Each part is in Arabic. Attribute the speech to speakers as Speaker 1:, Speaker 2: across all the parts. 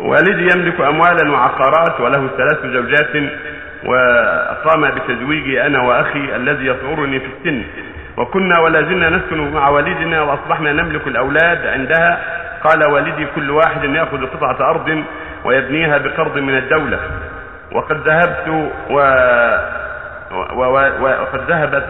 Speaker 1: والدي يملك أموالا وعقارات وله ثلاث زوجات وقام بتزويجي أنا وأخي الذي يصغرني في السن. وكنا ولا زلنا نسكن مع والدنا وأصبحنا نملك الأولاد عندها. قال والدي كل واحد يأخذ قطعة أرض ويبنيها بقرض من الدولة. وقد ذهبت و... وقد ذهبت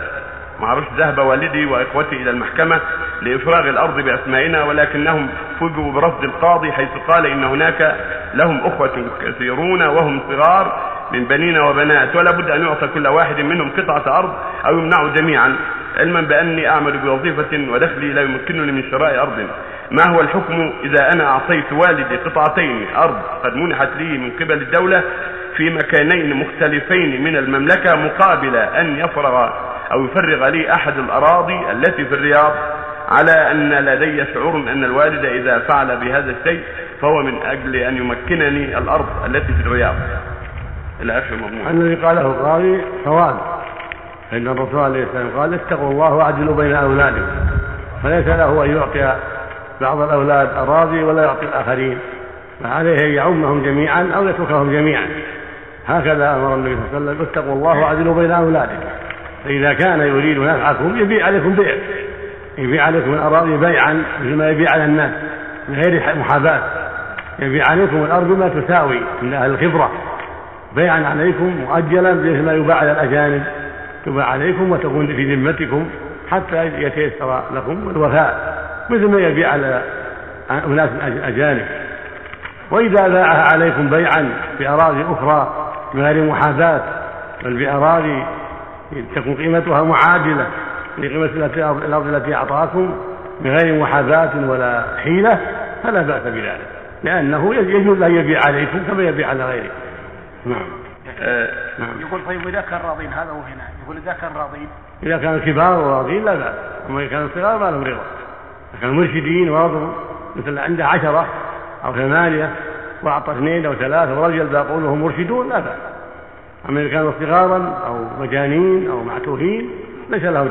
Speaker 1: ما أعرفش ذهب والدي وإخوتي إلى المحكمة. لإفراغ الأرض بأسمائنا ولكنهم فوجئوا برفض القاضي حيث قال إن هناك لهم أخوة كثيرون وهم صغار من بنين وبنات ولا بد أن يعطى كل واحد منهم قطعة أرض أو يمنعوا جميعا علما بأني اعمل بوظيفة ودخلي لا يمكنني من شراء أرض. ما هو الحكم إذا أنا أعطيت والدي قطعتين أرض قد منحت لي من قبل الدولة في مكانين مختلفين من المملكة مقابل أن يفرغ أو يفرغ لي أحد الأراضي التي في الرياض؟ على أن لدي شعور أن الوالد إذا فعل بهذا الشيء فهو من أجل أن يمكنني الأرض التي في الرياض. إلى اخر مضمون
Speaker 2: الذي قاله القاضي صواب فإن الرسول عليه السلام قال اتقوا الله واعدلوا بين أولادكم. فليس له أن يعطي بعض الأولاد أراضي ولا يعطي الآخرين. فعليه أن يعمهم جميعا أو يتركهم جميعا. هكذا أمر النبي صلى الله عليه وسلم اتقوا الله واعدلوا بين أولادكم. فإذا كان يريد نفعكم يبيع عليكم بيع. يبيع عليكم الأراضي بيعا مثل ما يبيع على الناس من غير محاباة. يبيع عليكم الأرض ما تساوي من أهل الخبرة. بيعا عليكم مؤجلا مثل ما يباع على الأجانب. تباع عليكم وتكون في ذمتكم حتى يتيسر لكم الوفاء مثل ما يبيع على أناس أجانب. وإذا باعها عليكم بيعا بأراضي أخرى بغير محاباة بل بأراضي تكون قيمتها معادلة لقيمة الأرض التي أعطاكم بغير محاباة ولا حيلة فلا بأس بذلك لأنه يجوز أن يبيع عليكم كما يبيع على غيركم.
Speaker 3: نعم. آه نعم. يقول طيب إذا كان راضين هذا وهنا يقول إذا كان راضين.
Speaker 2: إذا كانوا كبار وراضين لا بأس. أما إذا كانوا صغار ما لهم رضا. إذا كانوا مرشدين ورضوا مثل عنده عشرة أو ثمانية وأعطى اثنين أو ثلاثة ورجل باقون وهم مرشدون لا بأس. أما إذا كانوا صغارا أو مجانين أو معتوهين ليس له